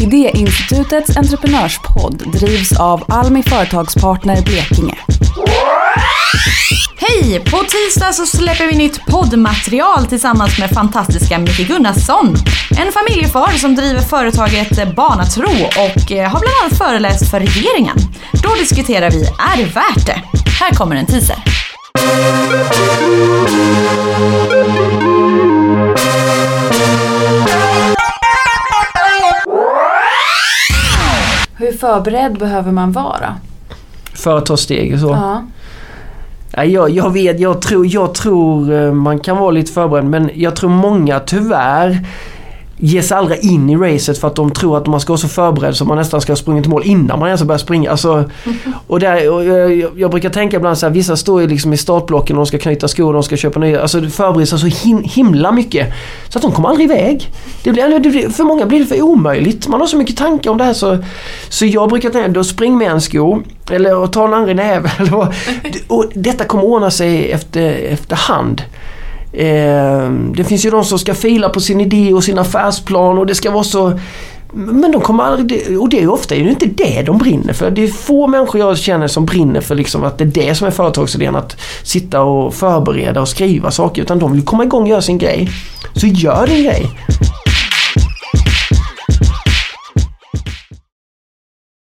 Idéinstitutets entreprenörspodd drivs av Almi Företagspartner Blekinge. Hej! På tisdag så släpper vi nytt poddmaterial tillsammans med fantastiska Micke Gunnarsson. En familjefar som driver företaget Barnatro och eh, har bland annat föreläst för regeringen. Då diskuterar vi, är det värt det? Här kommer en teaser. Förberedd behöver man vara? För att ta steg och så. Ja. Jag, jag vet, jag tror, jag tror eh, man kan vara lite förberedd men jag tror många tyvärr ger sig aldrig in i racet för att de tror att man ska vara så förberedd så man nästan ska ha sprungit i mål innan man ens har börjat springa. Alltså, och där, och jag, jag brukar tänka ibland så här, vissa står ju liksom i startblocken och de ska knyta skor, de ska köpa nya. Alltså förbereder sig så him, himla mycket. Så att de kommer aldrig iväg. Det blir, det blir, för många blir det för omöjligt. Man har så mycket tankar om det här så, så jag brukar tänka, då spring med en sko. Eller ta en andra i näven. Och detta kommer ordna sig efter, efterhand. Eh, det finns ju de som ska fila på sin idé och sin affärsplan och det ska vara så... Men de kommer aldrig... Och det är ofta är det inte det de brinner för. Det är få människor jag känner som brinner för liksom att det är det som är företagsidén. Att sitta och förbereda och skriva saker. Utan de vill komma igång och göra sin grej. Så gör din grej.